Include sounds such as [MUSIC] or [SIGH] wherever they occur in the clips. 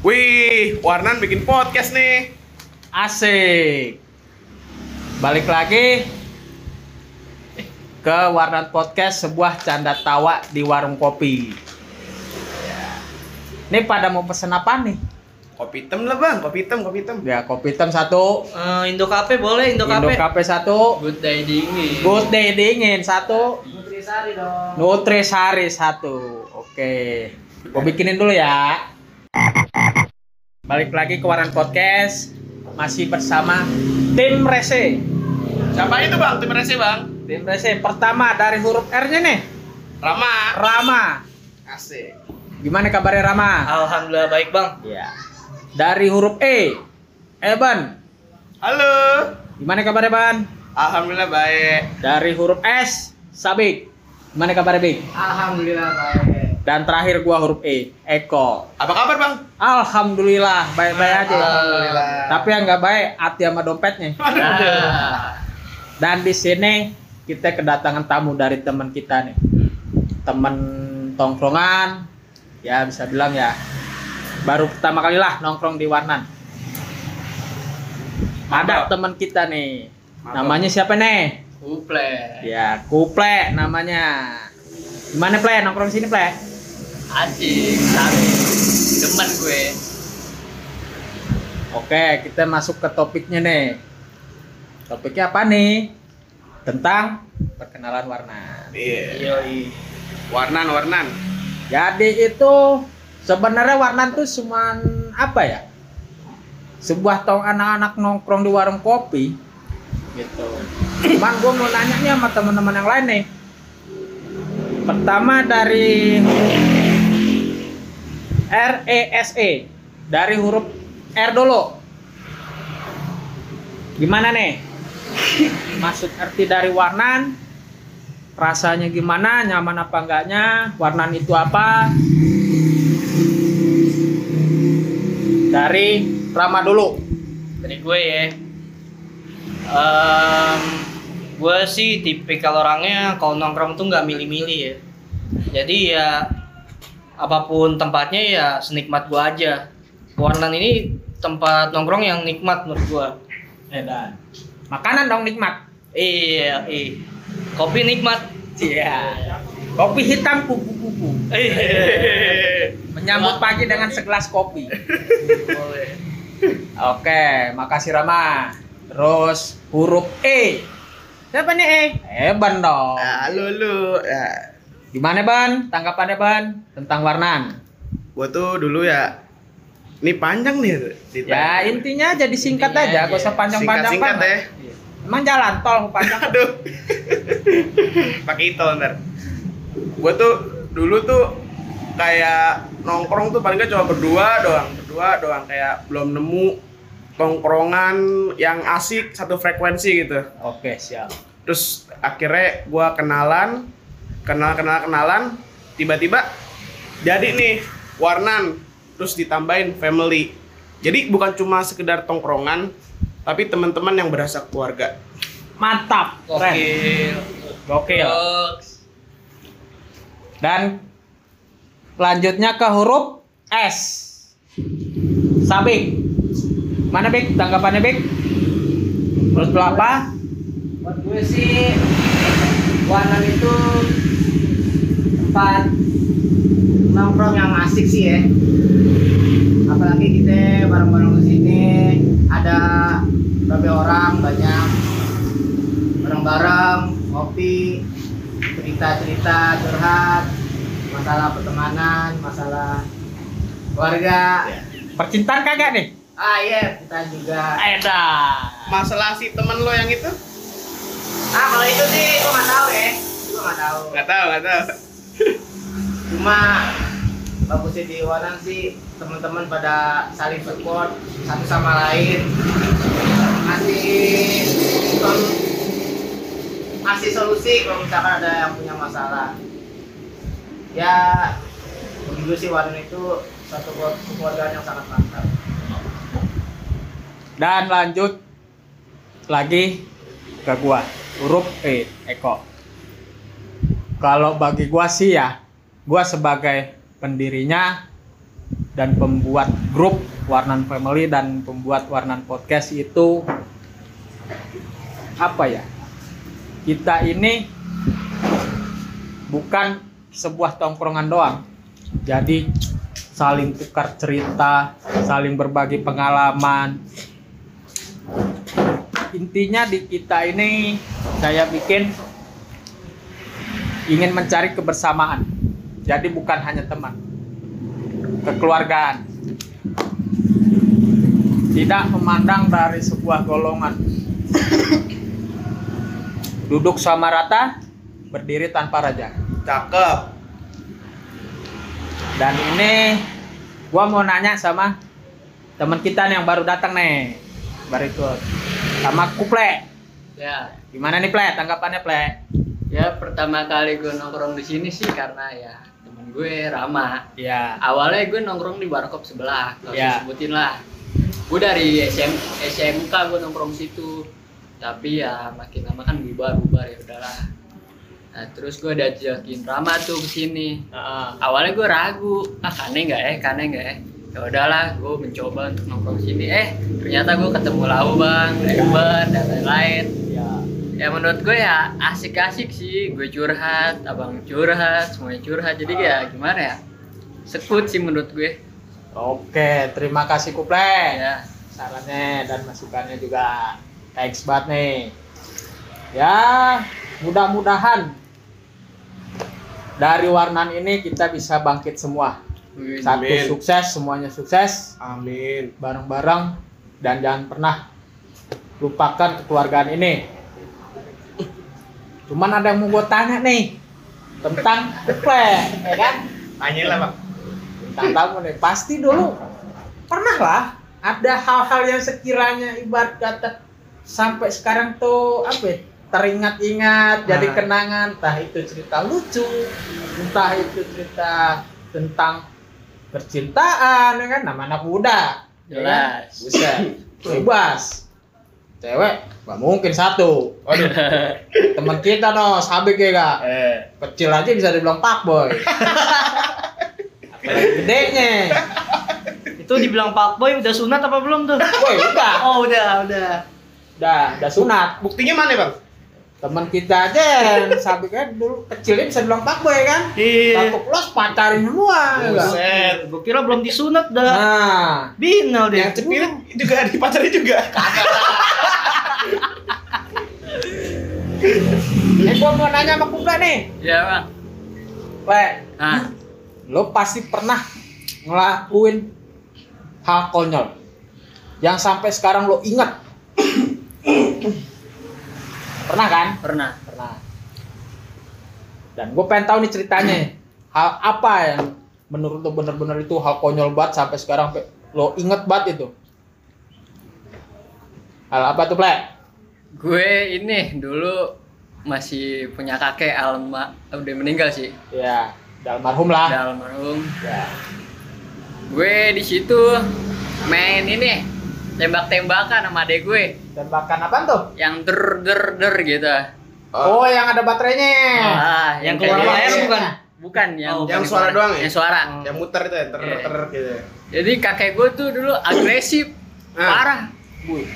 Wih, Warnan bikin podcast nih. Asik. Balik lagi ke Warnat Podcast, sebuah canda tawa di warung kopi. Ini pada mau pesen apa nih? Kopi hitam lah bang, kopi hitam, kopi hitam. Ya, kopi hitam satu, Eh, Indo Cafe boleh, Indo Indo Cafe. Cafe satu, Good day dingin. Good Day dingin satu, Nutrisari dong. Nutrisari satu. Oke. Gue bikinin dulu ya. Balik lagi ke Warnat Podcast, masih bersama tim Rese. Siapa itu bang? Tim Resi bang? Tim Rese pertama dari huruf R-nya nih. Rama. Rama. Asik. Gimana kabarnya Rama? Alhamdulillah baik bang. Iya. Dari huruf E. Eban. Halo. Gimana kabarnya Ban? Alhamdulillah baik. Dari huruf S. Sabik. Gimana kabarnya Bik? Alhamdulillah baik. Dan terakhir gua huruf E. Eko. Apa kabar bang? Alhamdulillah baik-baik aja. Alhamdulillah. Tapi yang nggak baik hati sama dompetnya. Nah, Dan di sini kita kedatangan tamu dari teman kita nih. Teman tongkrongan. Ya bisa bilang ya. Baru pertama kali lah nongkrong di Warnan. Ada teman kita nih. Mantap. Namanya siapa nih? Kuple. Ya, Kuple namanya. Gimana Ple? Nongkrong sini Ple? Asik, sabi. Demen gue. Oke, kita masuk ke topiknya nih. Topiknya apa nih? Tentang perkenalan warna. Iya. Yoi. Warnan, Warnan. Jadi itu sebenarnya warna tuh cuman apa ya? Sebuah tong anak-anak nongkrong di warung kopi gitu. Cuman gue mau nanya nih sama teman-teman yang lain nih. Pertama dari R E S E dari huruf R dulu. Gimana nih? Maksud arti dari warnan rasanya gimana nyaman apa enggaknya warnan itu apa dari Rama dulu Dari gue ya. Em, gue sih tipikal orangnya kalau nongkrong tuh nggak milih-milih ya. Jadi ya apa pun tempatnya ya senikmat gue aja. Warnan ini tempat nongkrong yang nikmat menurut gue. Edan makanan dong nikmat Iya, iya. Kopi nikmat. iya kopi hitam kupu-kupu Iya. menyambut pagi dengan segelas kopi Boleh. oke makasih Rama terus huruf E siapa nih E Eban dong Ah, Halo lu. Ya. Gimana Ban tanggapannya Ban tentang warnan Gua tuh dulu ya. Ini panjang nih. ya intinya jadi singkat Intinya aja gak usah panjang-panjang Singkat-singkat banget. ya. Emang jalan tol panjang [LAUGHS] Aduh. Pakai itu ntar. Gue tuh dulu tuh kayak nongkrong tuh paling nggak cuma berdua doang, berdua doang kayak belum nemu tongkrongan yang asik satu frekuensi gitu. oke siap Terus akhirnya gua kenalan, kenal kenal kenalan, tiba-tiba jadi nih warnan, terus ditambahin family. Jadi bukan cuma sekedar tongkrongan, tapi teman-teman yang berasa keluarga. mantap keren Gokil. gokil Goks. Dan selanjutnya ke huruf S. Sabik. Mana Bik? Tanggapannya Bik? Menurut apa? buat gue sih Warnan itu tempat nongkrong yang asik sih ya apalagi kita bareng-bareng di sini ada beberapa orang banyak bareng-bareng ngopi cerita-cerita curhat masalah pertemanan masalah keluarga Percintaan kagak nih? ah iya kita juga Edan. Masalah si temen lo yang itu? Ah kalau itu sih gue nggak tahu ya. Gue nggak tahu. Gak tahu, gak tahu. cuma bagusnya di Wanan sih teman-teman pada saling support satu sama lain. Ngasih sol- ngasih solusi kalau misalkan ada yang punya masalah. Ya begitu sih Wanan itu satu keluar- kekeluargaan yang sangat mantap. Dan lanjut lagi ke gua. Huruf E, Eko. Kalau bagi gua sih ya, gua sebagai pendirinya dan pembuat grup Warnan Family dan pembuat Warnan Podcast itu apa ya? Kita ini bukan sebuah tongkrongan doang. Jadi saling tukar cerita, saling berbagi pengalaman. Intinya di kita ini saya bikin ingin mencari kebersamaan. Jadi bukan hanya teman, kekeluargaan. Tidak memandang dari sebuah golongan. Duduk sama rata, berdiri tanpa raja. Cakep. Dan ini gua mau nanya sama teman kita nih yang baru datang nih. Baru ikut. Sama Kuple. Ya, Gimana nih Ple? Tanggapannya Ple? ya pertama kali gue nongkrong di sini sih karena ya temen gue Rama. Ya. Awalnya gue nongkrong di warkop sebelah, usah Ya. sebutin lah. Gue dari SM, SMK gue nongkrong situ, tapi ya makin lama kan bubar bubar ya udahlah. Nah terus gue diajakin Rama tuh ke sini. Awalnya gue ragu, ah kane nggak ya, kane nggak ya. Ya udahlah, gue mencoba untuk nongkrong sini. Eh ternyata gue ketemu Lau bang, Eber dan lain-lain. Ya. Ya menurut gue ya asik-asik sih gue curhat, abang curhat, semuanya curhat. Jadi ya gimana ya? Sekut sih menurut gue. Oke, terima kasih Kuple. Ya. Sarannya dan masukannya juga thanks banget nih. Ya, mudah-mudahan dari Warnan ini kita bisa bangkit semua. Satu Amin. sukses, semuanya sukses Amin. bareng-bareng dan jangan pernah lupakan kekeluargaan ini. Cuman ada yang mau gue tanya nih tentang Kuple, ya kan? Tanya lah bang. Tentang tamu nih, pasti dulu pernah lah ada hal-hal yang sekiranya ibarat kata sampai sekarang tuh apa ya, teringat-ingat jadi Nah. kenangan entah itu cerita lucu entah itu cerita tentang percintaan ya kan nama anak muda ya kan? Jelas. Buset, bebas cewek gak mungkin satu Waduh. [LAUGHS] teman kita no sabik ya gak Eh. kecil aja bisa dibilang pak boy [LAUGHS] apalagi gedenya Itu dibilang Pak Boy udah sunat apa belum tuh? Woi udah Oh udah udah. udah udah sunat Buktinya mana bang? Teman kita aja yang [LAUGHS] sabik kan dulu kecilnya bisa bilang pak boy kan Iya. takut los pacarin semua ya? Buset. Gue kira belum disunat dah. nah Binal deh. Yang cepirit juga [LAUGHS] dipacarin juga. [LAUGHS] eh gua mau nanya sama Kuda nih Ya bang. Weh, Nah, lo pasti pernah ngelakuin hal konyol yang sampai sekarang lo ingat [COUGHS] pernah kan? Pernah. pernah. Dan gue pengen tahu nih ceritanya. Hal apa yang menurut lo bener-bener itu hal konyol banget sampai sekarang lo inget banget itu? Hal apa tuh plek? Gue ini dulu masih punya kakek alma. Udah meninggal sih. ya udah almarhum lah. Almarhum. ya Gue di situ main ini tembak-tembakan sama adek gue tembakan apa tuh yang der der der gitu. oh, yang ada baterainya Ah, yang kayak keluar gitu. air bukan? Bukan yang Oh, yang bukan suara keluar- doang ya? Yang suara. Yang muter itu ya, ter Iya. ter gitu. ya. Jadi kakek gue tuh dulu agresif, Ah. parah. Wih.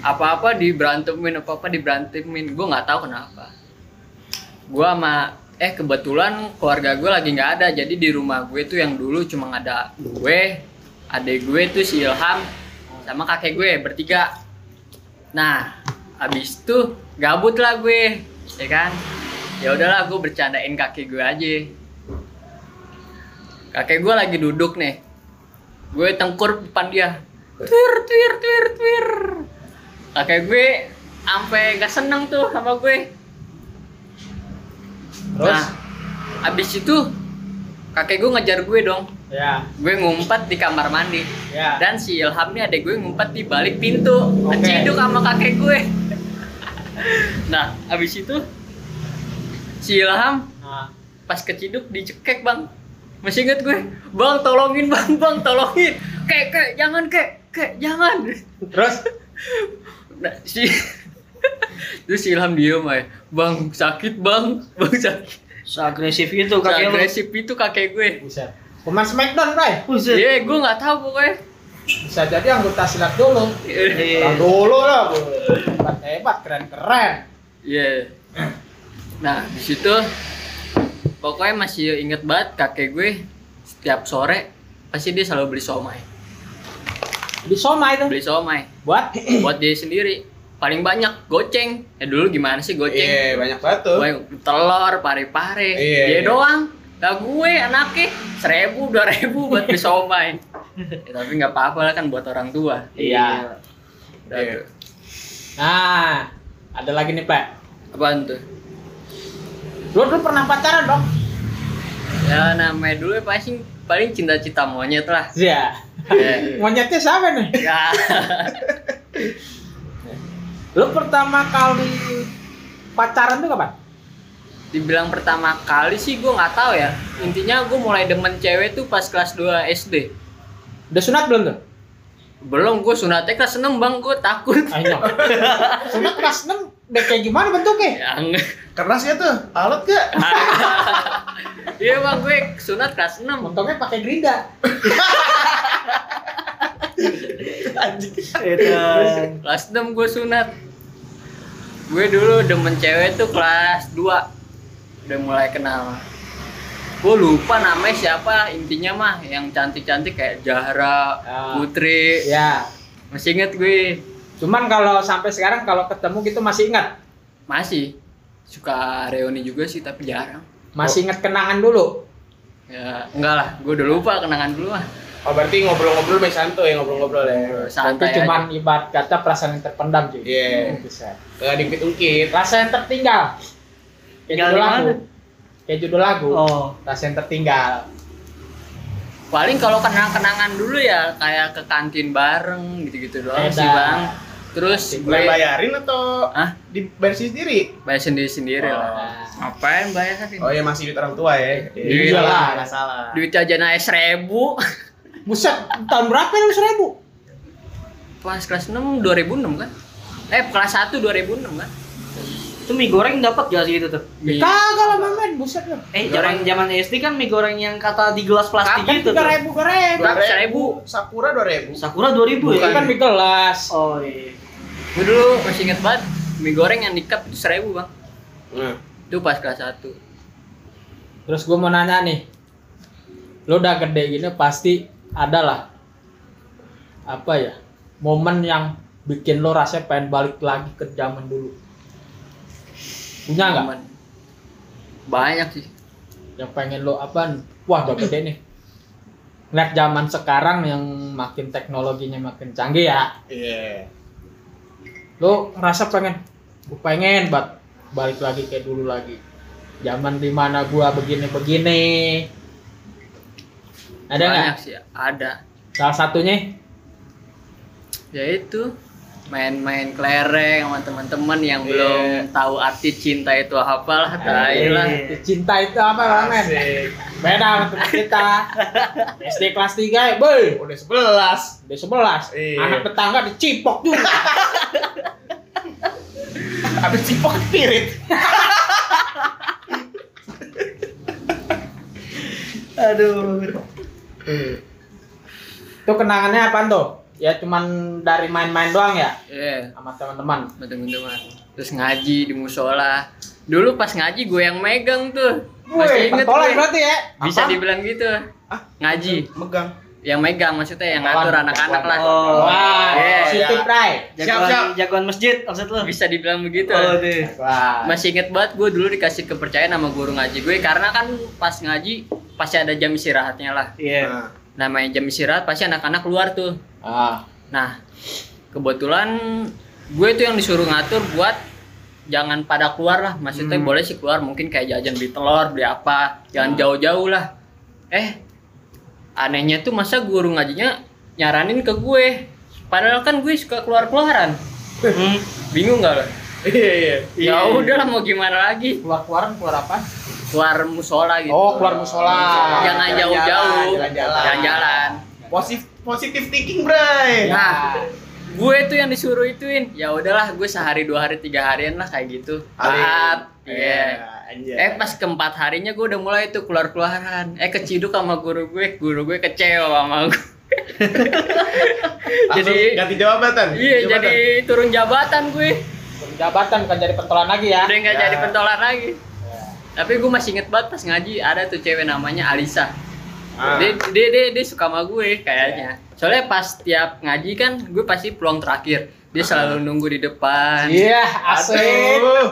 Apa-apa diberantemin, apa-apa diberantemin. Gue nggak tahu kenapa. Gue sama eh kebetulan keluarga gue lagi nggak ada. Jadi di rumah gue tuh yang dulu cuma ada gue, adek gue tuh si Ilham sama kakek gue bertiga. Nah, abis itu gabut lah gue, ya kan? Ya udahlah gue bercandain kakek gue aja. Kakek gue lagi duduk nih, gue tengkur depan dia twir twir twir twir kakek gue sampai gak seneng tuh sama gue terus nah abis itu kakek gue ngejar gue dong ya. Gue ngumpet di kamar mandi. Ya. Dan si Ilham nih adek gue ngumpet di balik pintu. Oke. ngeciduk sama kakek gue. Nah abis itu si Ilham nah, pas keciduk dicekek bang. Masih inget gue? Bang tolongin bang bang tolongin. Kek kek jangan kek kek jangan. Terus? Nah, si terus si Ilham diem aja bang sakit bang. Bang sakit. Seagresif itu Kakek kakek lu. agresif itu kakek gue. Buset Pemain Smackdown, Bray. Iya, gue nggak tahu pokoknya. Bisa jadi anggota silat dulu. Iya. Orang dulu lah, hebat hebat, keren keren. Iya. Nah, di situ pokoknya masih inget banget kakek gue setiap sore pasti dia selalu beli somai. Di Soma itu Beli somai buat buat dia sendiri. Paling banyak goceng. Ya dulu gimana sih goceng? Iya, banyak banget tuh. Banyak telur, pare-pare. Iya, dia iya. doang. Nah gue anaknya seribu, dua ribu buat beli somai. Ya, tapi nggak apa-apa lah kan buat orang tua. Iya. Udah Iya. tuh. Nah, ada lagi nih, Pak. Apaan tuh? Lu dulu pernah pacaran dong? Ya namanya dulu ya paling paling cinta-cinta monyet lah. Iya. Ya. [LAUGHS] Monyetnya siapa nih? Ya. Lu pertama kali pacaran tuh kapan? Dibilang pertama kali sih gue nggak tahu ya. Intinya gue mulai demen cewek tuh pas kelas 2 SD. Udah sunat belum tuh? Belum gue sunatnya kelas 6 bang, gue takut. Ayo. [LAUGHS] sunat kelas 6 udah kayak gimana bentuknya? Yang Keras ya tuh, alat gak? [LAUGHS] Iya bang, gue sunat kelas 6 Bentuknya pakai gerinda. Kelas 6 gue sunat Gue dulu demen cewek tuh kelas 2 Udah mulai kenal Gue lupa namanya siapa Intinya mah yang cantik-cantik kayak Zahra, Ah. Putri Ya. Masih inget gue Cuman kalau sampai sekarang kalau ketemu gitu masih ingat. Masih Suka reuni juga sih tapi jarang Masih ingat kenangan dulu. Ya enggak lah, gue udah lupa kenangan dulu mah Oh berarti ngobrol-ngobrol masih santuy, ngobrol-ngobrol ya. Santai cuman aja ibarat kata perasaan yang terpendam cuy. Iya. Bisa. Gak diungkit-ungkit. Rasa yang tertinggal. Kayak Tinggal judul di lagu. mana? Kayak judul lagu. Oh. Rasa yang tertinggal. Paling kalau kenang-kenangan dulu ya kayak ke kantin bareng gitu-gitu doang sih Edan. bang Terus Gue bayarin atau Hah? dibayar sendiri? bayar sendiri-sendiri Oh. lah Ngapain bayarin? Oh ya masih duit orang tua ya. Iya lah. nggak salah. duit jajan aja seribu [LAUGHS] Buset, tahun berapa lu seribu? pas kelas 6 2006 kan eh kelas 1 2006 kan Itu mie goreng dapat gak sih itu tuh? Mie- Kagak lah mamen, buset lu. Eh, zaman zaman SD kan mie goreng yang kata di gelas plastik Kan gitu tiga tuh. ribu ke ribu. Berapa? Seribu. Sakura dua ribu. Sakura 2000 Itu ya? kan di gelas. Oh iya. gue dulu masih inget banget mie goreng yang di cup itu seribu bang Nah, itu pas kelas 1 Terus gue mau nanya nih, lo udah gede gini pasti ada lah apa ya momen yang bikin lo rasanya pengen balik lagi ke zaman dulu. Punya nggak? Banyak sih Yang pengen lo apa? Wah udah gede nih. Ngeliat zaman sekarang yang makin teknologinya makin canggih ya, iya. lo ngerasa pengen, gue pengen bat balik lagi kayak dulu lagi. Zaman di mana gua begini-begini. Ada nggak? banyak sih ada Salah satunya ya itu main-main kelereng sama teman-teman yang Iya. belum tahu arti cinta itu apa lah tai lah Iya. cinta itu apa men? Asik. Beda sama teman kita. [LAUGHS] SD kelas 3 ya, boy. Udah sebelas. Udah 11. Iya. Anak tetangga dicipok juga. [LAUGHS] Habis cipok pirit. Aduh. Itu kenangannya apa tuh? Ya cuman dari main-main doang ya Iya, sama teman-teman. sama teman-teman terus ngaji di musola dulu pas ngaji gue yang megang tuh masih inget gue berarti ya? bisa Apa? dibilang gitu Ah, ngaji Megang. yang megang maksudnya yang ngatur anak-anak lah Oh. Wah, Iya. Siti Prai. Jagoan, siap. jagoan masjid maksud lu? bisa dibilang begitu Oh, deh. Wah. masih inget banget gue dulu dikasih kepercayaan sama guru ngaji gue karena kan pas ngaji pasti ada jam istirahatnya lah Iya. Nah, namanya jam istirahat pasti anak-anak keluar tuh. Ah, nah kebetulan gue tuh yang disuruh ngatur buat jangan pada keluar lah. Maksudnya Hmm. boleh sih keluar mungkin kayak jajan beli telur beli apa jangan jauh-jauh lah. Eh anehnya tuh masa guru ngajinya nyaranin ke gue. Padahal kan gue suka keluar-keluaran. Hmm. bingung gak lo iya iya. ya udahlah mau gimana lagi? Keluar-keluaran keluar apa? Keluar musola gitu Oh, keluar musola. jangan jauh-jauh jalan-jalan. jalan-jalan Positif positif thinking, Bray. nah gue tuh yang disuruh ituin ya udahlah gue sehari dua hari tiga harian lah kayak gitu Ali. taat Iya. iya Anjay. Eh pas keempat harinya gue udah mulai tuh keluar keluaran. Eh keciduk sama guru gue, guru gue kecewa sama gue. [LAUGHS] Langsung jadi- ganti jabatan. Iya Jabatan. jadi turun jabatan gue. Jabatan bukan jadi pentolan lagi ya. Udah nggak Ya. jadi pentolan lagi. Tapi gue masih inget banget pas ngaji ada tuh cewek namanya Alisa. Ah. Dia, dia, dia, dia suka sama gue kayaknya. Soalnya pas tiap ngaji kan gue pasti peluang terakhir. Dia selalu nunggu di depan. Iya, asik. Aduh.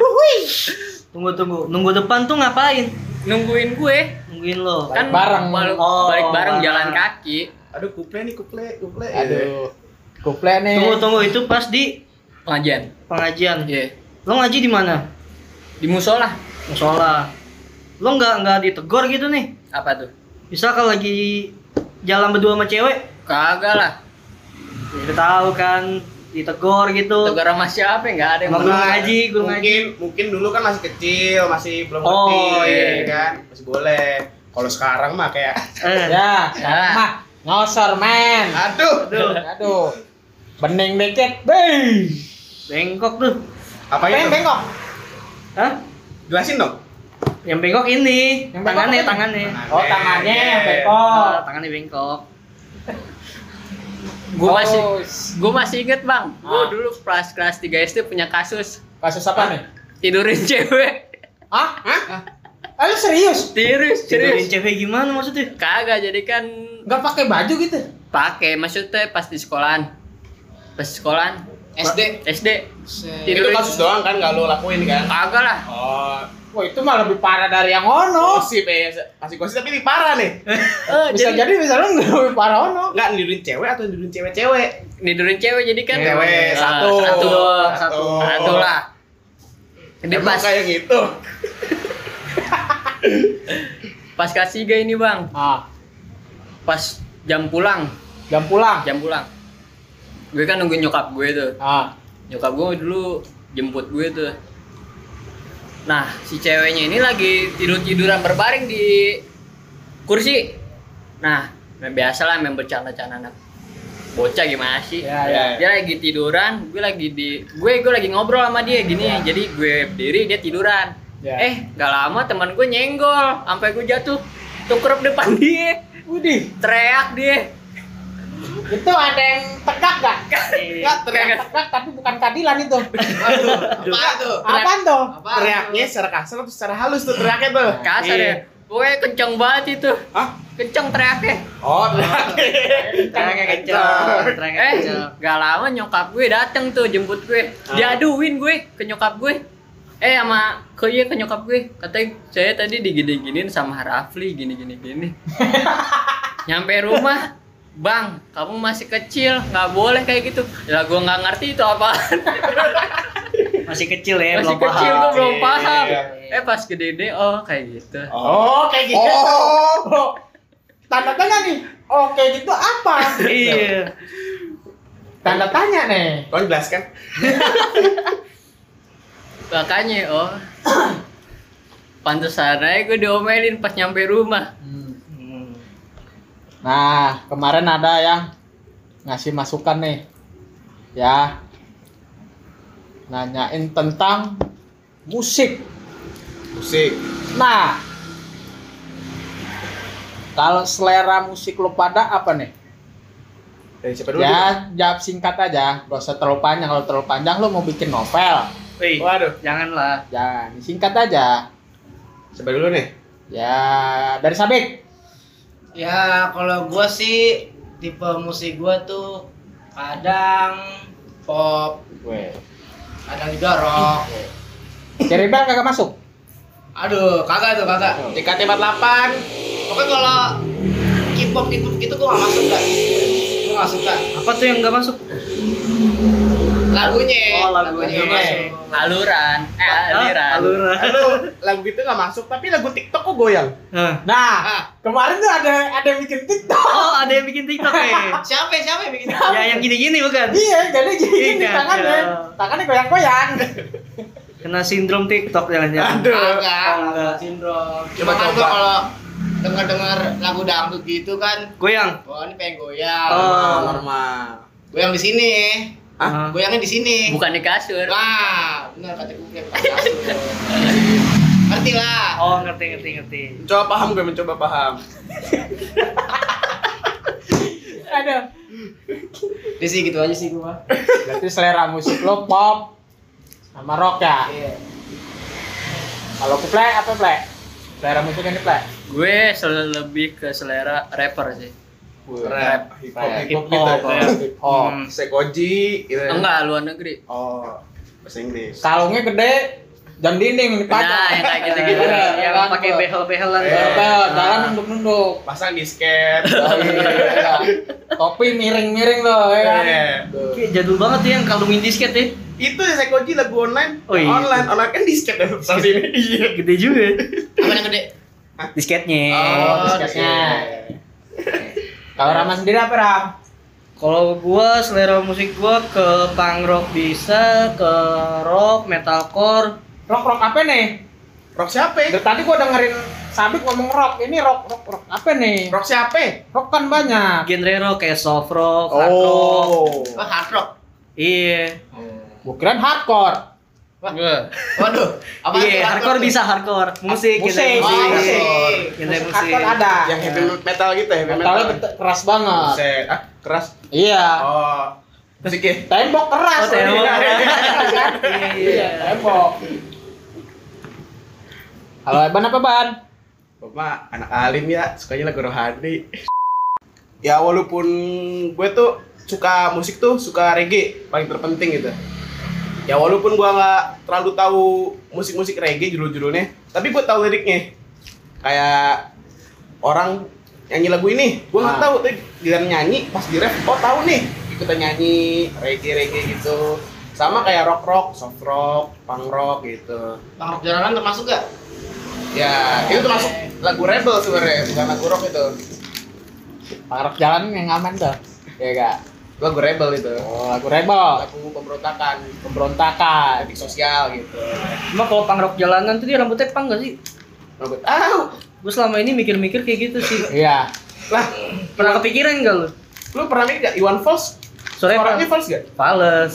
Tunggu tunggu. Nunggu depan tuh ngapain? Nungguin gue. Nungguin lo. Balik Kan bareng. bal- Oh, balik bareng bareng. jalan kaki. Aduh, kuple nih, kuple, kuple. Aduh. Kuple nih. Tunggu tunggu itu pas di Pengajian. pengajian. Iya. Lo ngaji di mana? Di musola. Musola. Lo nggak nggak ditegor gitu nih? Apa tuh? Bisa kalau lagi jalan berdua sama cewek, Kagak lah. ya udah tahu kan ditegor gitu. Tegar sama siapa? Nggak ada yang mau- guru ngaji, guru ngaji. mungkin mungkin dulu kan masih kecil, masih belum ngerti, Oh, iya. kan? Masih boleh. Kalau sekarang mah kayak Eh, Ya, sekarang Ya. mah ngosor men. aduh, Aduh, Aduh. Bening dikit. Bey. bengkok tuh. apa Beng itu? bengkok. Hah? Jelasin dong. Yang bengkok ini, Yang bengkok tangannya, apa? tangannya. Oh, tangannya yang Oh, bengkok. tangannya bengkok. Gue masih Oh, gue masih inget bang. Gue Ah. dulu kelas kelas 3 SD punya kasus kasus apa nih? tidurin cewek. Hah? Hah? Ah, lu serius? Serius, Tidurin serius. cewek gimana maksudnya? Kagak jadi kan Gak pakai baju gitu? pakai maksudnya pas di sekolahan. Pas di sekolahan SD. SD Itu kasus doang kan gak lo lakuin kan? kagak lah. Oh, Wah itu mah lebih parah dari yang ono. gosip ya, kasih gosip tapi ini parah nih. [LAUGHS] Eh, Bisa jadi bisa lu lebih parah ono. Enggak nidurin cewek atau nidurin cewek-cewek? nidurin cewek jadi kan Cewek, Ah, satu. satu Satu. satu lah. Jadi Emang pas kayak gitu. [LAUGHS] pas kasih tiga ini bang, Ah, pas jam pulang, jam pulang. jam pulang. Gue kan nungguin nyokap gue tuh. Ah, nyokap gue dulu jemput gue tuh nah si ceweknya ini lagi tidur tiduran berbaring di kursi. Nah biasa lah main bercanda-canda anak bocah gimana sih? Ya ya. dia lagi tiduran gue lagi di gue gue lagi ngobrol sama dia gini. Jadi gue berdiri dia tiduran. Ya. eh gak lama teman gue nyenggol sampai gue jatuh. Tukrep depan [LAUGHS] dia. Widih, teriak dia itu ada yang tegak gak? Enggak teriak. Tegak tapi bukan keadilan itu. Apa tuh? Apaan tuh? Teriaknya secara kasar atau secara halus tuh teriaknya tuh? kasar ya gue kenceng banget itu Hah? kenceng teriaknya Oh, teriak. Terangnya kenceng, terangnya Eh, kenceng. gak lama nyokap gue dateng tuh jemput gue. Diaduin gue ke nyokap gue. Eh sama ke iya ke nyokap gue. Katanya saya tadi digini-giniin sama Rafli gini-gini gini. [LAUGHS] Nyampe rumah, Bang, kamu masih kecil, nggak boleh kayak gitu. Ya gue nggak ngerti itu apaan. [LAUGHS] Masih kecil ya, Masih belum kecil paham. gue belum Iya. paham. Eh pas gede-gede, oh kayak gitu. Oh, kayak gitu. Oh. Tanda tanya nih. Oh, kayak gitu apa? Iya. Tanda tanya nih. Tolong jelaskan. [LAUGHS] Makanya, oh. Pantesan aja gue diomelin pas nyampe rumah. Hmm. Nah, kemarin ada yang ngasih masukan nih. Ya. Nanyain tentang musik. Musik. Nah, kalau selera musik lo pada apa nih? Dari siapa dulu? Ya, jawab singkat aja. Gak usah terlalu panjang. Kalau terlalu panjang lo mau bikin novel. Wih, Waduh. janganlah. Jangan, singkat aja. Siapa dulu nih? Ya, dari Sabik. Ya kalau gua sih tipe musik gua tuh kadang pop, Weh. kadang juga rock. Ceribel kagak masuk. Aduh, kagak tuh kagak. JKT48. Pokoknya kalau K-pop K-pop gitu gua gak masuk dah. Gua gak suka. Apa tuh yang nggak masuk? Lagunya. Oh, lagunya. nggak masuk. Aluran, eh aliran. Aluran. Aduh, lagu gitu nggak masuk, tapi lagu TikTok kok goyang. Nah, kemarin tuh ada ada yang bikin TikTok. Oh, ada yang bikin TikTok ya? [LAUGHS] Siapa siapa yang bikin? ya yang gini-gini bukan? Iya, jadi gini Iya, tangannya. iya. Tangannya goyang-goyang. Kena sindrom TikTok jangan-jangan. Aduh. Kagak, Oh, enggak. sindrom. Coba, kan coba. kalau denger-denger lagu dangdut gitu kan, Goyang. wah ini pengen goyang. Oh. normal. Goyang di sini. Hah? Goyangnya di sini. Bukan di kasur. Nah, benar kata gue kasur. Ngerti lah. Oh ngerti ngerti ngerti. Mencoba paham gue mencoba paham. Aduh. Jadi sih gitu aja sih gua. Berarti selera musik lo pop sama rock ya. Iya. Kalau ku play apa play? Selera musik ini play. Gue sel- lebih ke selera rapper sih. Rap, hip hop, Rap. hip hop Hip gitu. hop, ya. ya. Hip hop. Hmm. Sekoji gitu. ya. Enggak, luar negeri. Oh, bahasa Inggris. Kalungnya gede, jam dinding Nah, dipajang. yang kayak gitu-gitu. [LAUGHS] Iya, Yang kan, pakai behel-behelan. Eh. Bel, bel, Nah. jalan nunduk-nunduk. Pasang disket. [LAUGHS] Oh, iya. Topi miring-miring loh, ya kan? Iya. Kayak jadul banget ya yang kalungin disket ya. Itu ya Sekoji lagu online. Oh, iya. Online, online kan disket ya pas ini. [LAUGHS] Iya. Gede juga. Apa yang gede? Disketnya. Oh, disketnya. Kalau Rama sendiri apa Ram? Kalau gua selera musik gua ke punk rock bisa, ke rock, metalcore. Rock rock apa nih? Rock siapa? Dari tadi gua dengerin Sabik ngomong rock, ini rock rock rock apa nih? Rock siapa? Rock kan banyak. Genre rock kayak soft rock, hard rock. Oh. Oh, hard rock. Iya. Gua kirain hardcore. Gue. Waduh. Apa Iya, hardcore bisa hardcore. Musik, Musik, Oh, musik. musik. Genre Musik musik. hardcore ada. Yang heavy metal gitu ya, heavy metal. Metalnya bet- keras banget. Buset. Ah, keras. Iya. Oh. Musiknya. Tembok keras. Oh, tembok. Iya, Iya, iya. [LAUGHS] tembok. Kalau Eban apa Ban? Bapak anak alim ya, sukanya lagu rohani. Ya walaupun gue tuh suka musik tuh suka reggae paling terpenting gitu. Ya walaupun gua nggak terlalu tahu musik-musik reggae judul-judulnya, tapi gue tahu liriknya. Kayak orang nyanyi lagu ini, gua nggak Ah. tahu tapi dia nyanyi pas di ref, oh tahu nih ikutan nyanyi reggae reggae gitu. Sama kayak rock rock, soft rock, punk rock gitu. Bang Rock Jalanan termasuk gak? Ya itu termasuk lagu rebel sebenarnya, bukan lagu rock itu. Parok jalan yang aman tuh. Iya gak? Lagu rebel itu Oh, lagu rebel, lagu pemberontakan pemberontakan. kritik sosial gitu Cuma kalau punk rock jalanan tuh dia rambutnya pang gak sih? rambut ah Gue selama ini mikir-mikir kayak gitu sih. Iya. lah Pernah kepikiran gak lu? lu pernah mikir gak Iwan Fals Suaranya suaranya pang. Fals gak Fales.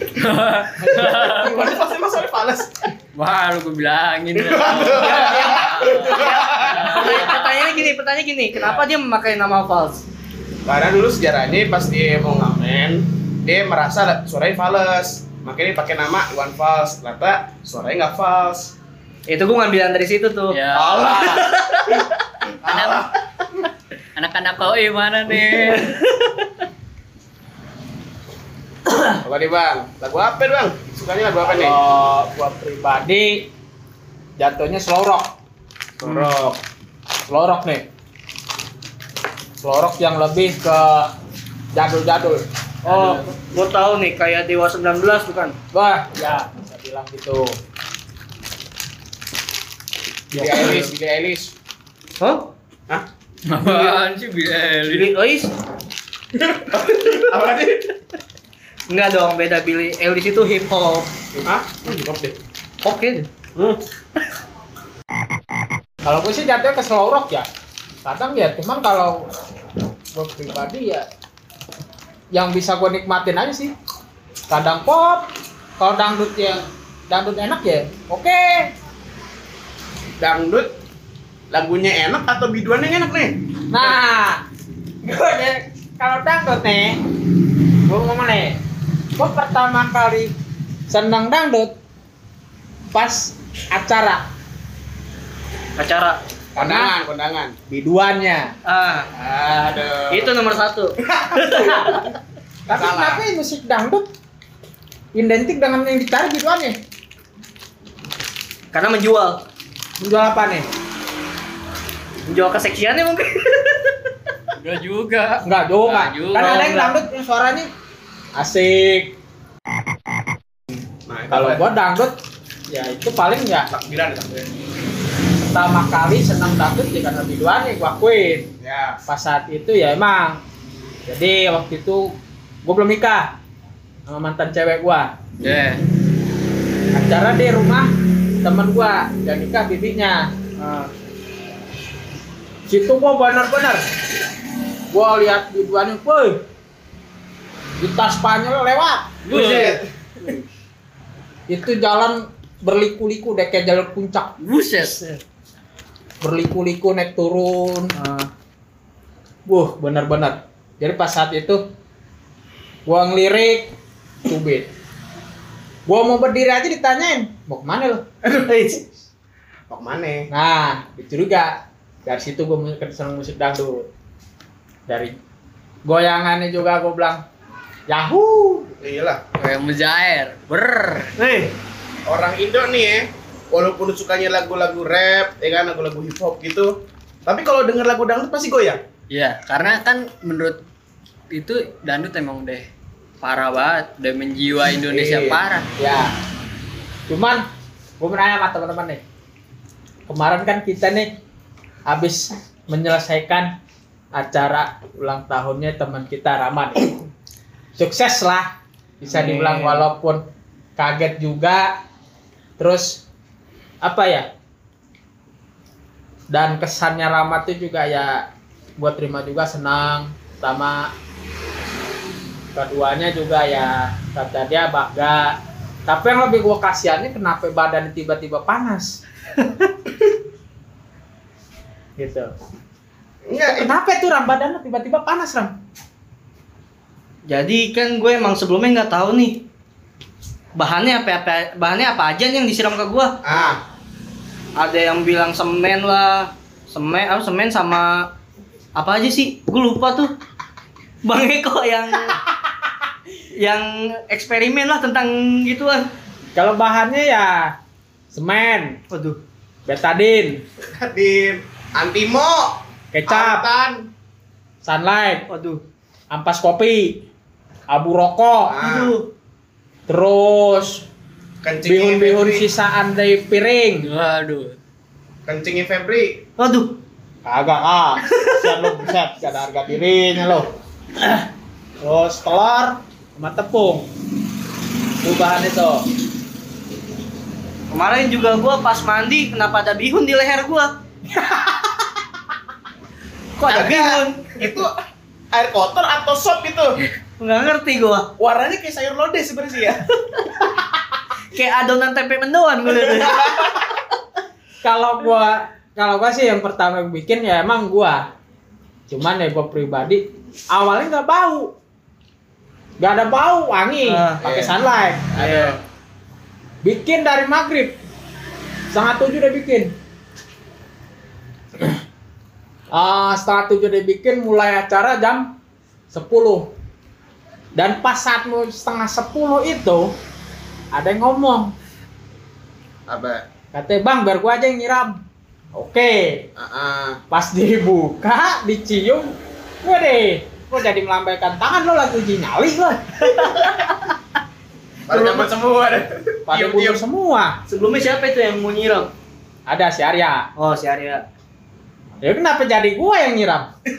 [LAUGHS] Iwan Fals emang suaranya Fals Wah, lu gue bilangin. [LAUGHS] pertanyaannya gini, pertanyaannya gini, kenapa dia memakai nama Fals? Karena dulu sejarahnya pas dia mau ngamen dia merasa suaranya Fals makanya dia pakai nama Iwan Fals ternyata suaranya nggak Fals Itu gue ngambilan dari situ tuh. ya. Allah Anak- Anak-anak kau eh mana nih? apa nih bang lagu apa bang sukanya lagu apa nih Kalau gua pribadi jatuhnya slow rock. rock Slow rock nih. Slow rock yang lebih ke jadul-jadul. Oh, gue tahu nih kayak Dewa 19 bukan? Wah, ya bisa bilang gitu. Billie Eilish Billie Eilish Hah? Hah? Apaan sih Billy? Billy Eilish? [LAUGHS] apa nih Enggak dong, beda Billy Eilish itu hip hop. Hah? Hmm, hip hop deh Oke. hmm. Kalau gue sih jatuhnya ke slow rock ya. Kadang ya, cuman kalau gue pribadi ya yang bisa gue nikmatin aja sih. Kadang pop, kalau dangdut ya dangdut enak ya. Oke. dangdut lagunya enak atau biduannya yang enak nih Nah, gue deh kalau dangdut nih, gue ngomong nih, gue pertama kali senang dangdut pas acara Acara. Kondangan kondangan biduannya. Ah, aduh itu nomor satu. [LAUGHS] Tapi Salah. kenapa musik dangdut identik dengan yang dicari biduannya? Karena menjual. Menjual apa nih? Menjual keseksiannya mungkin. [LAUGHS] Enggak juga. Enggak juga. Enggak juga. Kan ada yang dangdut yang suaranya asik. nah Kalau gua dangdut ya itu paling ya takbiran takbiran pertama kali senang dangdut ya karena biduannya gua akuin. ya Pas saat itu ya emang. Jadi waktu itu gua belum nikah sama mantan cewek gua. Ya. Acara di rumah temen gua yang nikah bibinya. Nah, situ gua bener-bener gua lihat biduannya, woi, di tas Spanyol lewat. buset itu jalan berliku-liku deh kayak jalur puncak Buset. Berliku-liku naik turun Ah. Wuh, bener-bener. Jadi pas saat itu gua ngelirik tubit. Gua mau berdiri aja ditanyain, mau ke mana lo? [LAUGHS] Aduh, hei. Mau ke mana? Nah, itu juga. Dari situ gua mulai seneng musik dangdut. Dari goyangannya juga gua bilang, Yahoo! Iyalah. Kayak mujair. Ber. Nih, orang Indo nih ya, walaupun sukanya lagu-lagu rap, ya kan lagu-lagu hip hop gitu, tapi kalau denger lagu dangdut pasti goyang. Iya, karena kan menurut itu dangdut emang udah parah banget, udah menjiwa Indonesia Iya. Ya. parah. Cuman gua mau nanya sama teman-teman nih. Kemarin kan kita nih habis menyelesaikan acara ulang tahunnya teman kita Rama nih. [CLEARS THROAT] Sukses lah. Bisa Amin. dibilang walaupun kaget juga. Terus apa ya? Dan kesannya Rama tuh juga ya buat terima juga senang. Sama keduanya juga ya kata dia bangga. Tapi yang lebih gua kasihannya kenapa badan tiba-tiba panas? [LAUGHS] Gitu. Enggak, kenapa itu ram? Badannya tiba-tiba panas ram? Jadi kan gue emang sebelumnya nggak tahu nih bahannya apa apa bahannya apa aja nih yang disiram ke gue. ah, Ada yang bilang semen lah, semen apa semen sama apa aja sih? Gue lupa tuh. Bang Eko yang [LAUGHS] yang eksperimen lah tentang gituan. kalau bahannya ya semen Waduh. betadin Din, Antimo, kecap Altan, sunlight Waduh. ampas kopi abu rokok Ah. Aduh. terus kencingnya bihun-bihun Febri, sisaan dari piring Waduh. kencingnya Febri, Waduh. Kagak ah. Siap lo buset, gak ada harga dirinya lo. Terus telur sama tepung. Itu bahan itu. Kemarin juga gue pas mandi kenapa ada bihun di leher gue? Kok ada Agak. bihun? itu air kotor atau sop itu? Nggak ngerti gue. Warnanya kayak sayur lodeh sebenarnya sih ya. Kayak adonan tempe mendoan gue. [LAUGHS] Kalau gua kalau gua sih yang pertama bikin ya emang gua. Cuman ya gua pribadi awalnya nggak bau. Gak ada bau, wangi, Ah, pakai iya. sunlight. Ayo. Bikin dari maghrib. Setengah tujuh udah bikin. [CLEARS THROAT] Ah, setengah tujuh udah bikin mulai acara jam 10 Dan pas saat mau setengah 10 itu ada yang ngomong, Apa? katanya bang biar gua aja yang nyiram. Oke, Ah, ah. pas dibuka, dicium, gue deh, gua jadi melambaikan tangan lo lagi uji nyali lo. [LAUGHS] Pada dapat semua deh. Pada diem. semua. Sebelumnya siapa itu yang mau nyiram? Ada si Arya. Oh si Arya. Ya kenapa jadi gua yang nyiram? [LAUGHS]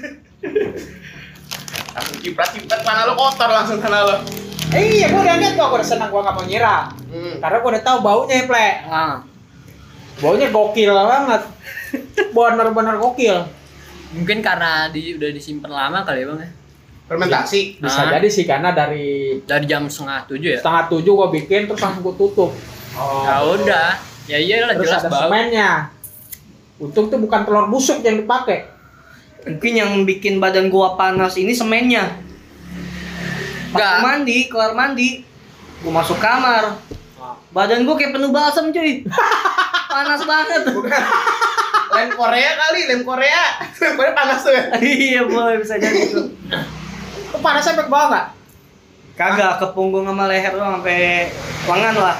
Langsung ciprat-ciprat tanah lo kotor langsung tanah lo. Eh, iya, gua udah lihat gua, gua udah senang gua gak mau nyiram. Hmm. Karena gua udah tahu baunya, Ple. Ah. Baunya gokil banget. [LAUGHS] Bener-bener gokil. Mungkin karena di, udah disimpan lama kali ya bang ya. Fermentasi. Bisa Ah. jadi sih karena dari Dari jam setengah tujuh ya. setengah tujuh gua bikin terus langsung gua tutup. Oh. Ya udah. Ya iyalah Terus jelas ada bau. semennya. Untung tuh bukan telur busuk yang dipakai. Mungkin yang bikin badan gua panas ini semennya. Gua mandi, keluar mandi, gua masuk kamar. Badan gua kayak penuh balsam cuy. [LAUGHS] panas banget. Bukan. lem Korea kali, lem Korea. Lem Korea panas tuh ya. [LAUGHS] iya boleh bisa jadi tuh. Itu panasnya sampai ke bawah nggak? Kagak ke punggung sama leher doang sampai lengan lah.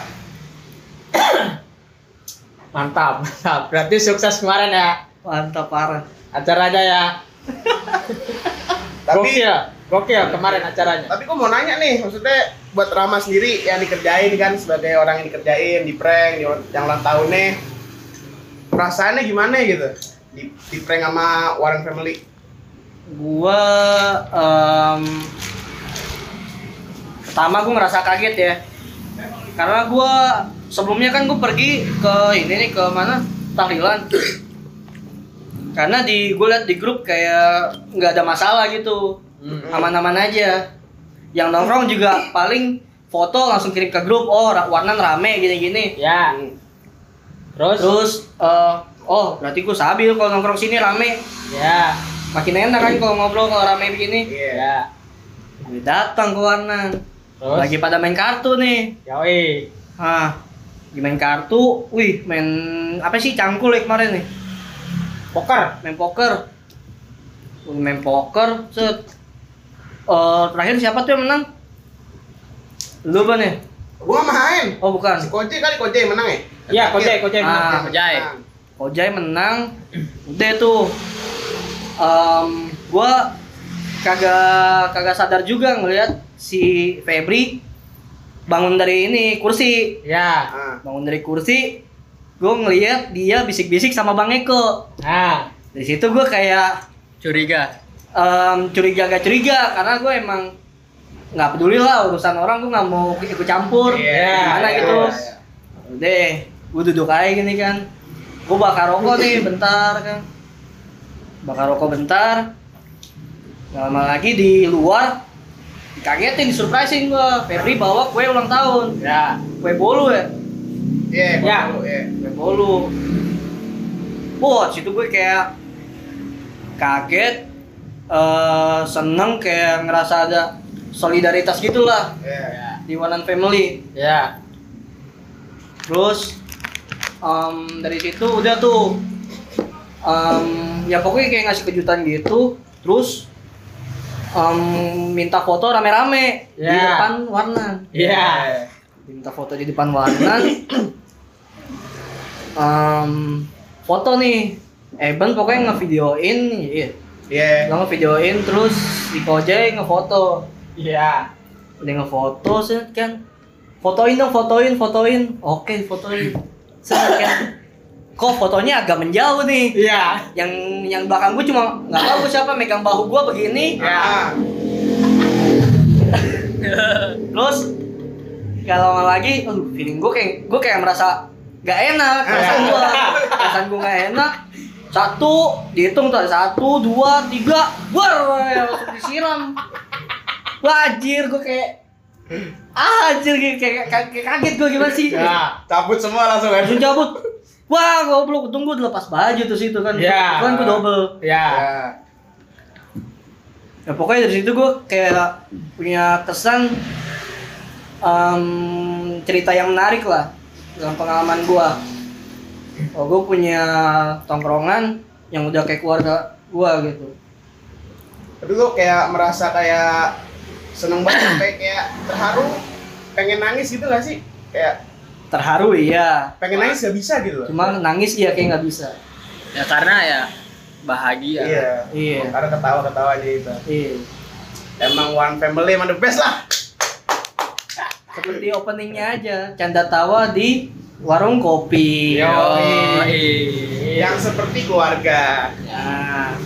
[COUGHS] Mantap, mantap. Berarti sukses kemarin ya Mantap parah. acaranya ya. Tapi [LAUGHS] Gokil, gokil kemarin acaranya. tapi kok mau nanya nih, maksudnya buat Rama sendiri yang dikerjain kan sebagai orang yang dikerjain di prank di, yang ulang tahunnya perasaannya gimana gitu di, di prank sama Warren Family Gua em, pertama gua ngerasa kaget ya. Karena gua sebelumnya kan gua pergi ke ini nih ke mana? Tahlilan. Karena di gue liat di grup kayak nggak ada masalah gitu. Hmm. Aman-aman aja. Yang nongkrong juga paling foto langsung kirim ke grup oh Warnan rame gini-gini Ya. Terus? terus eh, oh berarti gue stabil kalau nongkrong sini rame Ya. makin enak kan kalau ngobrol kalau rame begini Iya. Ya. gue datang ke Warnan Terus? lagi pada main kartu nih Yoi. ah main kartu wih main apa sih cangkul ya kemarin nih Poker. main poker main poker set Eh, terakhir siapa tuh yang menang lu apa nih Gua main. oh bukan Si Koje kali Koje yang menang ya? Iya, Kojai, Kojai. Ah, Kojai. Menang. Kojai menang udah tuh Em, gua kagak kagak sadar juga ngelihat si Febri bangun dari ini kursi Ya. Ah. bangun dari kursi gue ngelihat dia bisik-bisik sama Bang Eko Nah. dari situ gue kayak Curiga. Em, curiga gak curiga karena gue emang nggak peduli lah urusan orang gue nggak mau ikut campur. Iya, gimana iya, gitu? iya. deh gue duduk aja gini kan. Gue bakar rokok nih bentar kan. Bakar rokok bentar. Nggak lama lagi di luar dikagetin disurprisein gue Febri bawa kue ulang tahun. Ya. kue bolu ya? Iya, Ya. gua tahu, iya. kue bolu. Wah situ gue kayak kaget eh seneng kayak ngerasa ada solidaritas gitulah Iya. di Wanan Family Ya. terus em, dari situ udah tuh em, ya pokoknya kayak ngasih kejutan gitu terus em, minta foto rame-rame di Ya. depan Warnan Iya. minta foto di depan Warnan Em, foto nih Eben pokoknya ngevideoin iya Iya. Nggak ngevideoin terus di Kojai ngefoto. Iya. udah ngefoto set kan fotoin dong fotoin fotoin. Oke fotoin. Set kan kok fotonya agak menjauh nih? Iya. yang yang belakang gue cuma nggak tahu siapa megang bahu gue begini. Ah. [LAUGHS] terus kalau lama lagi aduh feeling gue kayak gue kayak merasa gak enak perasaan gue perasaan gue gak enak satu dihitung tuh satu dua tiga ya, langsung disiram wajir gue kayak ah, anjir kayak, kayak, kayak, kaget gue gimana sih Ya. Cabut semua langsung kan. langsung cabut wah goblok tunggu lepas baju tuh situ kan Ya. kan gue double Ya. Ya. Ya pokoknya dari situ gue kayak punya kesan em, cerita yang menarik lah dalam pengalaman gue. Oh gue punya tongkrongan yang udah kayak keluarga gue gitu. Tapi lu kayak merasa kayak seneng banget [CLEARS THROAT] sampai kayak terharu, pengen nangis gitu gak sih? Kayak Terharu iya, pengen nangis gak bisa gitu loh. cuma nangis dia kayak nggak bisa. Ya karena ya bahagia. Iya. Iya. Karena ketawa-ketawa aja itu. Iya. Emang one family emang the best lah. Seperti openingnya aja, canda tawa di warung kopi. Yo. Yang seperti keluarga. Nah,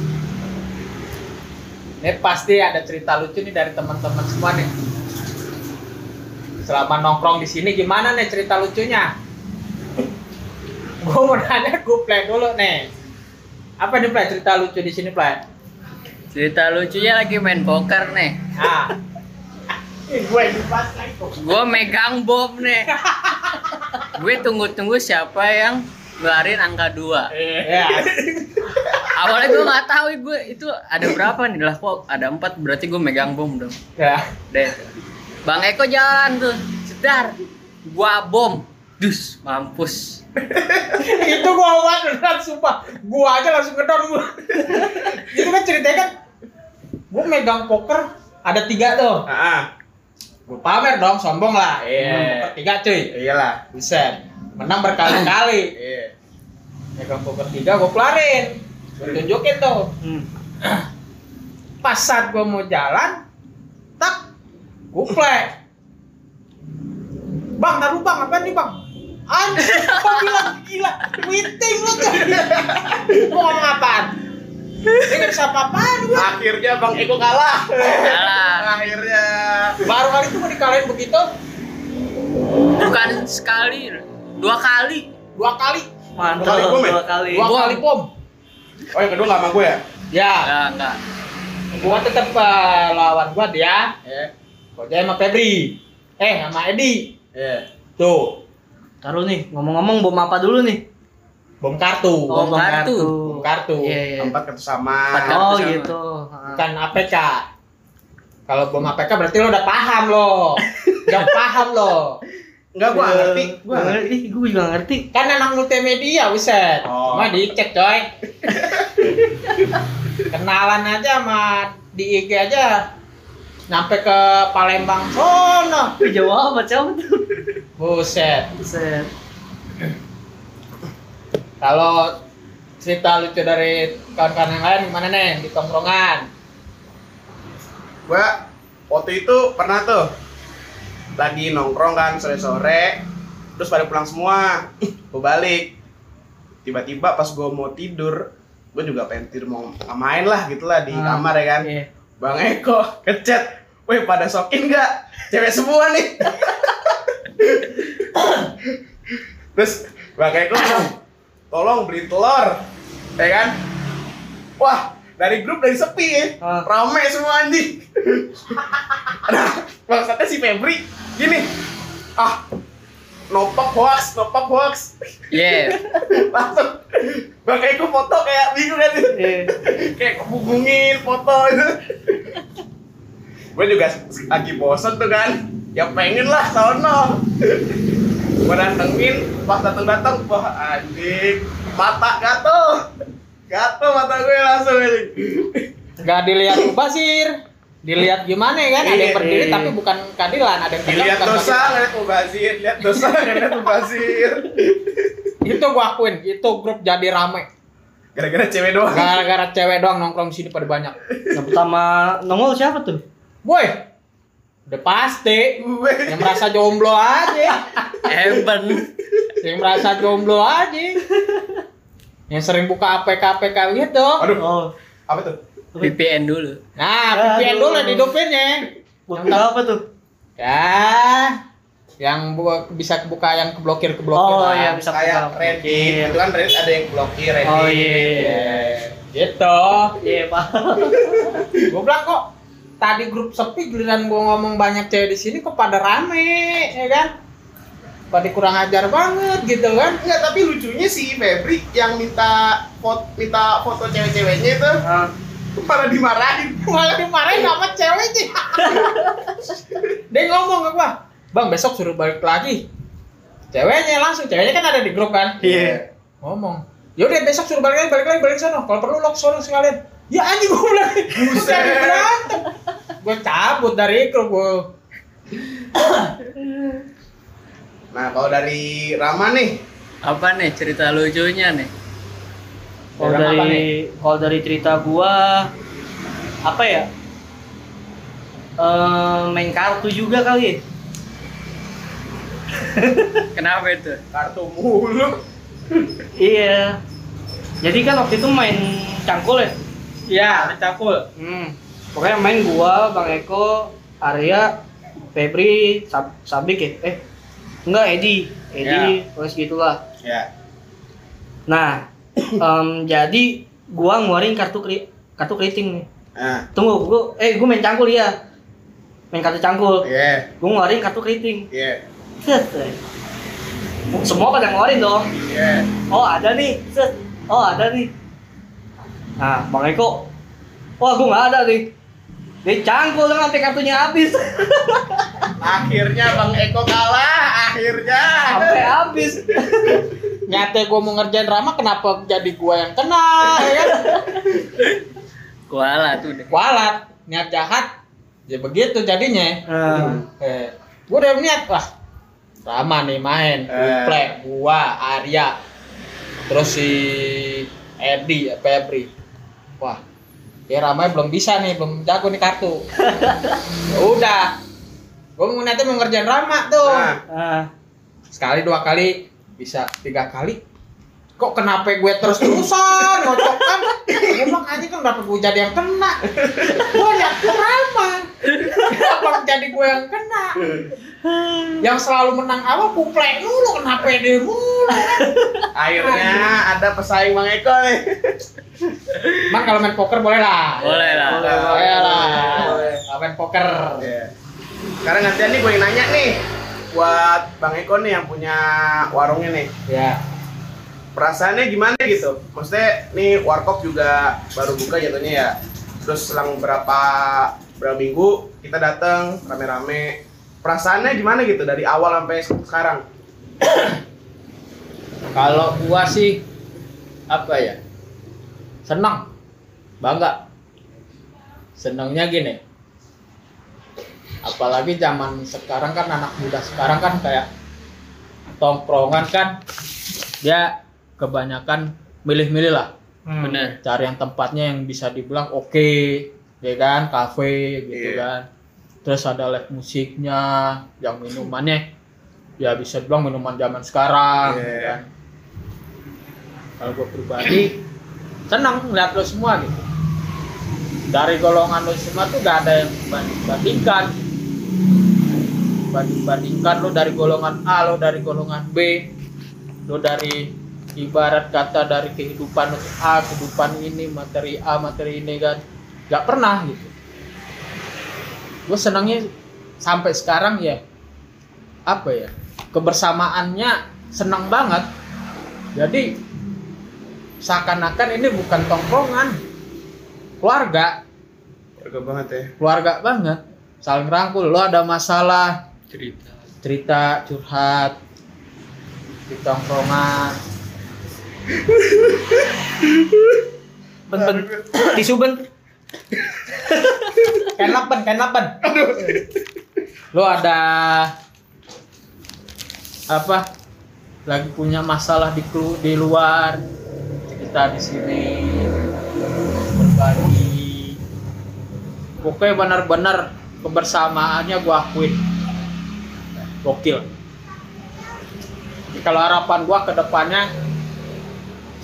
Ini pasti ada cerita lucu nih dari teman-teman semua nih. Selama nongkrong di sini gimana nih cerita lucunya? Gue mau nanya, gue play dulu nih. Apa nih play cerita lucu di sini play? Cerita lucunya lagi main poker nih. Ah. gue ini pas lagi. Gue megang bom nih. [LAUGHS] gue tunggu-tunggu siapa yang ngeluarin angka 2 Ya. [LAUGHS] Awalnya gue nggak tahu gue itu ada berapa nih lah kok ada empat berarti gue megang bom dong. Ya. Deh. Bang Eko jalan tuh, sedar. Gua bom. Dus, mampus. [LAUGHS] itu gua awal beneran sumpah gua aja langsung ngedon gua [LAUGHS] itu kan ceritanya kan gua megang poker ada tiga tuh Ah, gua pamer dong sombong lah Iya. Menang poker tiga cuy iyalah. buset menang berkali-kali Iya. megang poker tiga gua kelarin gua tunjukin tuh hmm. pas saat gua mau jalan tak gua play bang taruh bang apa nih bang Anjir, kok bilang gila, meeting lu tuh. [LAUGHS] Gua ngomong apaan? Ini nggak bisa apa-apaan gua. Akhirnya Bang Eko kalah. Kalah. Akhirnya. Baru kali itu mau dikalahin begitu, Bukan sekali, dua kali. dua kali, mantap Kali bom ya? dua kali. dua Bom. kali bom. Oh yang kedua nggak sama gue ya? Ya, Ya, enggak. gua tetap eh, lawan gua dia, ya. Kojai sama Febri. Eh, sama Edi. Iya. Tuh, Taruh nih, ngomong-ngomong bom apa dulu nih? bom kartu. Oh, bom kartu. Bom kartu. Iya, iya. Empat kartu sama. Empat kartu Oh sama. gitu. Bukan APK. Kalau bom APK berarti lo udah paham lo. [LAUGHS] udah paham lo. Enggak gua ngerti. Gua Gua nggak ngerti. ngerti, gue juga ngerti. Kan anak multimedia, wiset. Oh. Cuma dicek, coy. [LAUGHS] Kenalan aja sama di IG aja. Nyampe ke Palembang sono. Wih, jauh amat siapa tuh? Buset. Buset. Kalau cerita lucu dari kawan-kawan yang lain gimana nih di tongkrongan? Gua waktu itu pernah tuh lagi nongkrong kan sore-sore terus pada pulang semua gue balik tiba-tiba pas gue mau tidur gue juga pengen tidur mau main lah gitu lah di Ah, kamar ya kan Iya. bang Eko kecet Weh pada sokin nggak cewek semua nih [LAUGHS] terus bang Eko bilang tolong beli telur. Ya kan? Wah dari grup dari sepi. Ya Ah. rame semua anjing. Nah maksudnya si Febri. Gini. Ah nopak hoax nopak hoax. Iya. [LAUGHS] langsung. Bang Eko foto kayak bingung kan. Iya. kayak kebungungin foto itu. Gue juga lagi bosen tuh kan. Ya pengen lah sono gue datengin pas dateng dateng wah anjing mata gatel gatel mata gue langsung anjing Gak dilihat Basir. Dilihat gimana ya kan? Ada yang Iya, berdiri iya. tapi bukan keadilan, ada yang lihat bukan dosa ngeliat mubazir lihat dosa [LAUGHS] ngeliat mubazir Itu gua akuin, itu grup jadi rame. gara-gara cewek doang Gara-gara cewek doang nongkrong di sini pada banyak. Yang pertama nongol siapa tuh? Boy, udah pasti yang merasa jomblo aja. Eben. yang merasa jomblo aja. Yang sering buka APK APK gitu. aduh Oh. apa tuh VPN dulu. Nah, VPN dulu dihidupinnya. Bukan apa tuh? Ya, yang bu- bisa kebuka yang keblokir keblokir. Oh lah. iya bisa kayak. Reddit itu kan Reddit ada yang blokir Reddit Oh iya. iya. Gitu. Iya, Pak. Gue bilang kok tadi grup sepi giliran gue ngomong banyak cewek di sini kok pada rame, ya kan? Pada kurang ajar banget gitu kan? Enggak, tapi lucunya si Febri yang minta foto minta foto cewek-ceweknya itu Ah, malah dimarahin. [LAUGHS] Malah dimarahin sama ceweknya. [LAUGHS] Dia ngomong ke gua, bang besok suruh balik lagi. Ceweknya langsung, ceweknya kan ada di grup kan? Iya. Ngomong, yaudah besok suruh balik lagi, balik lagi, balik sono. Kalau perlu lock sono sekalian. Ya anjing gue bilang, bukan berantem. Gue cabut dari grup gue. Nah, kalau dari Rama nih, Apa nih cerita lucunya nih? Kalau dari kalau dari cerita gua apa ya? Eh, main kartu juga kali ya? Kenapa itu? kartu mulu. Iya. Jadi kan waktu itu main cangkul ya? Ya, mencakul. Hmm. Pokoknya main gua, Bang Eko, Arya, Febri, Sab Sabik ya? Eh, enggak Edi, Edi, terus gitulah. Ya. Nah, [CLEARS THROAT] em, jadi gua ngeluarin kartu kri kartu keriting nih. Nah, Tunggu, gua eh gua main cangkul ya. Main kartu cangkul. iya, Gua ngeluarin kartu keriting. iya, eh. Semua pada ngeluarin dong. iya. Oh, ada nih. Set. Oh, ada nih. Nah, Bang Eko. Wah, gua nggak ada nih. Dia cangkul dong sampai kartunya habis. [LAUGHS] Akhirnya Bang Eko kalah, akhirnya. sampai habis. [LAUGHS] Nyata gue mau ngerjain Rama, kenapa jadi gue yang kena, ya kan? [LAUGHS] Kuala tuh deh. Kualat, niat jahat. Ya begitu jadinya. Nah, Eh, gue udah niat, wah Rama nih main, Eh. Gua, Arya, terus si Edi, Febri. Wah, ya Rama belum bisa nih, belum jago nih kartu. Ya [LAUGHS] udah, gue mau niatnya mau ngerjain Rama tuh. Nah, nah. Sekali dua kali, bisa tiga kali. Kok kenapa gue terus terusan ngocok kan? Bilang aja kan kenapa gue jadi yang kena? Gue niat ke Rama. Kenapa jadi gue yang kena? Yang selalu menang awal kuplek dulu, kenapa dia mulu? akhirnya ada pesaing Bang Eko nih. Emang kalau main poker boleh lah. Boleh lah. Boleh, Boleh lah. Boleh. Main poker. Iya. Sekarang gantian nih gue yang nanya nih buat Bang Eko nih yang punya warungnya nih. Ya. Perasaannya gimana gitu? Maksudnya nih warkop juga baru buka jatuhnya ya. Terus selang berapa berapa minggu kita datang rame-rame. Perasaannya gimana gitu dari awal sampai sekarang? Kalau gua sih apa ya? Senang. Bangga. Senangnya gini. Apalagi zaman sekarang kan anak muda sekarang kan kayak tongkrongan kan dia kebanyakan milih-milih lah Hmm. Bener. cari yang tempatnya yang bisa dibilang oke ya kan kafe gitu Iya. kan terus ada live musiknya yang minumannya ya bisa dibilang minuman zaman sekarang Iya. ya kan kalau gue pribadi senang ngeliat lo semua gitu dari golongan lo semua tuh gak ada yang banding bandingkan banding bandingkan lo dari golongan A lo dari golongan B lo dari ibarat kata dari kehidupan A kehidupan ini materi A materi ini kan. Nggak pernah gitu. Gue senangnya sampai sekarang ya apa ya kebersamaannya senang banget. Jadi seakan-akan ini bukan tongkrongan keluarga. Warga banget ya. keluarga banget. Saling rangkul. Lo ada masalah? Cerita. cerita curhat. Di tongkrongan Ben, ben. Tisu ben. Kain lapan, kain lapan. Lo ada apa? Lagi punya masalah di kelu- di luar. Kita di sini berbagi. Pokoknya benar-benar kebersamaannya gua akuin. Gokil. Kalau harapan gua ke depannya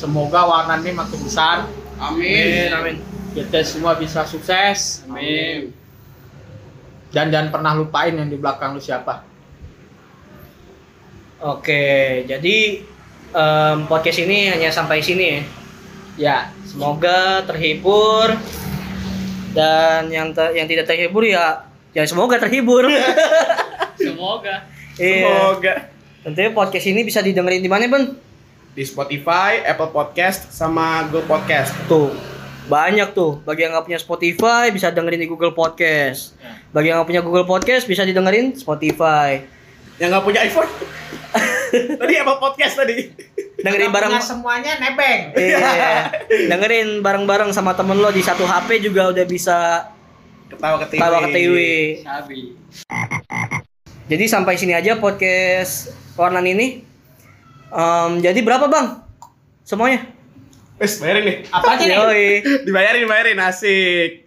semoga warna ini makin besar. Amin. Amin. Kita semua bisa sukses. Amin. Dan jangan pernah lupain yang di belakang lu siapa. Oke, jadi em, podcast ini hanya sampai sini ya. Ya, Semoga terhibur dan yang te- yang tidak terhibur ya ya semoga terhibur. [LAUGHS] [LAUGHS] Semoga. Iya. Semoga Tentunya podcast ini bisa didengerin di mana, Ben? Di Spotify, Apple Podcast, sama Google Podcast. Tuh. Banyak tuh. Bagi yang nggak punya Spotify bisa dengerin di Google Podcast. Bagi yang nggak punya Google Podcast bisa didengerin Spotify. Yang nggak punya iPhone? [LAUGHS] tadi Apple Podcast tadi. Dengerin bareng semuanya nebeng. Iya. [LAUGHS] Dengerin bareng-bareng sama temen lo di satu HP juga udah bisa Ketawa ke TV. tawa ke TV. Sabi. Jadi sampai sini aja podcast Warnan ini. Em, jadi berapa bang? Semuanya? Wes, bayarin nih. Apa aja nih? [LAUGHS] Dibayarin, dibayarin, asik.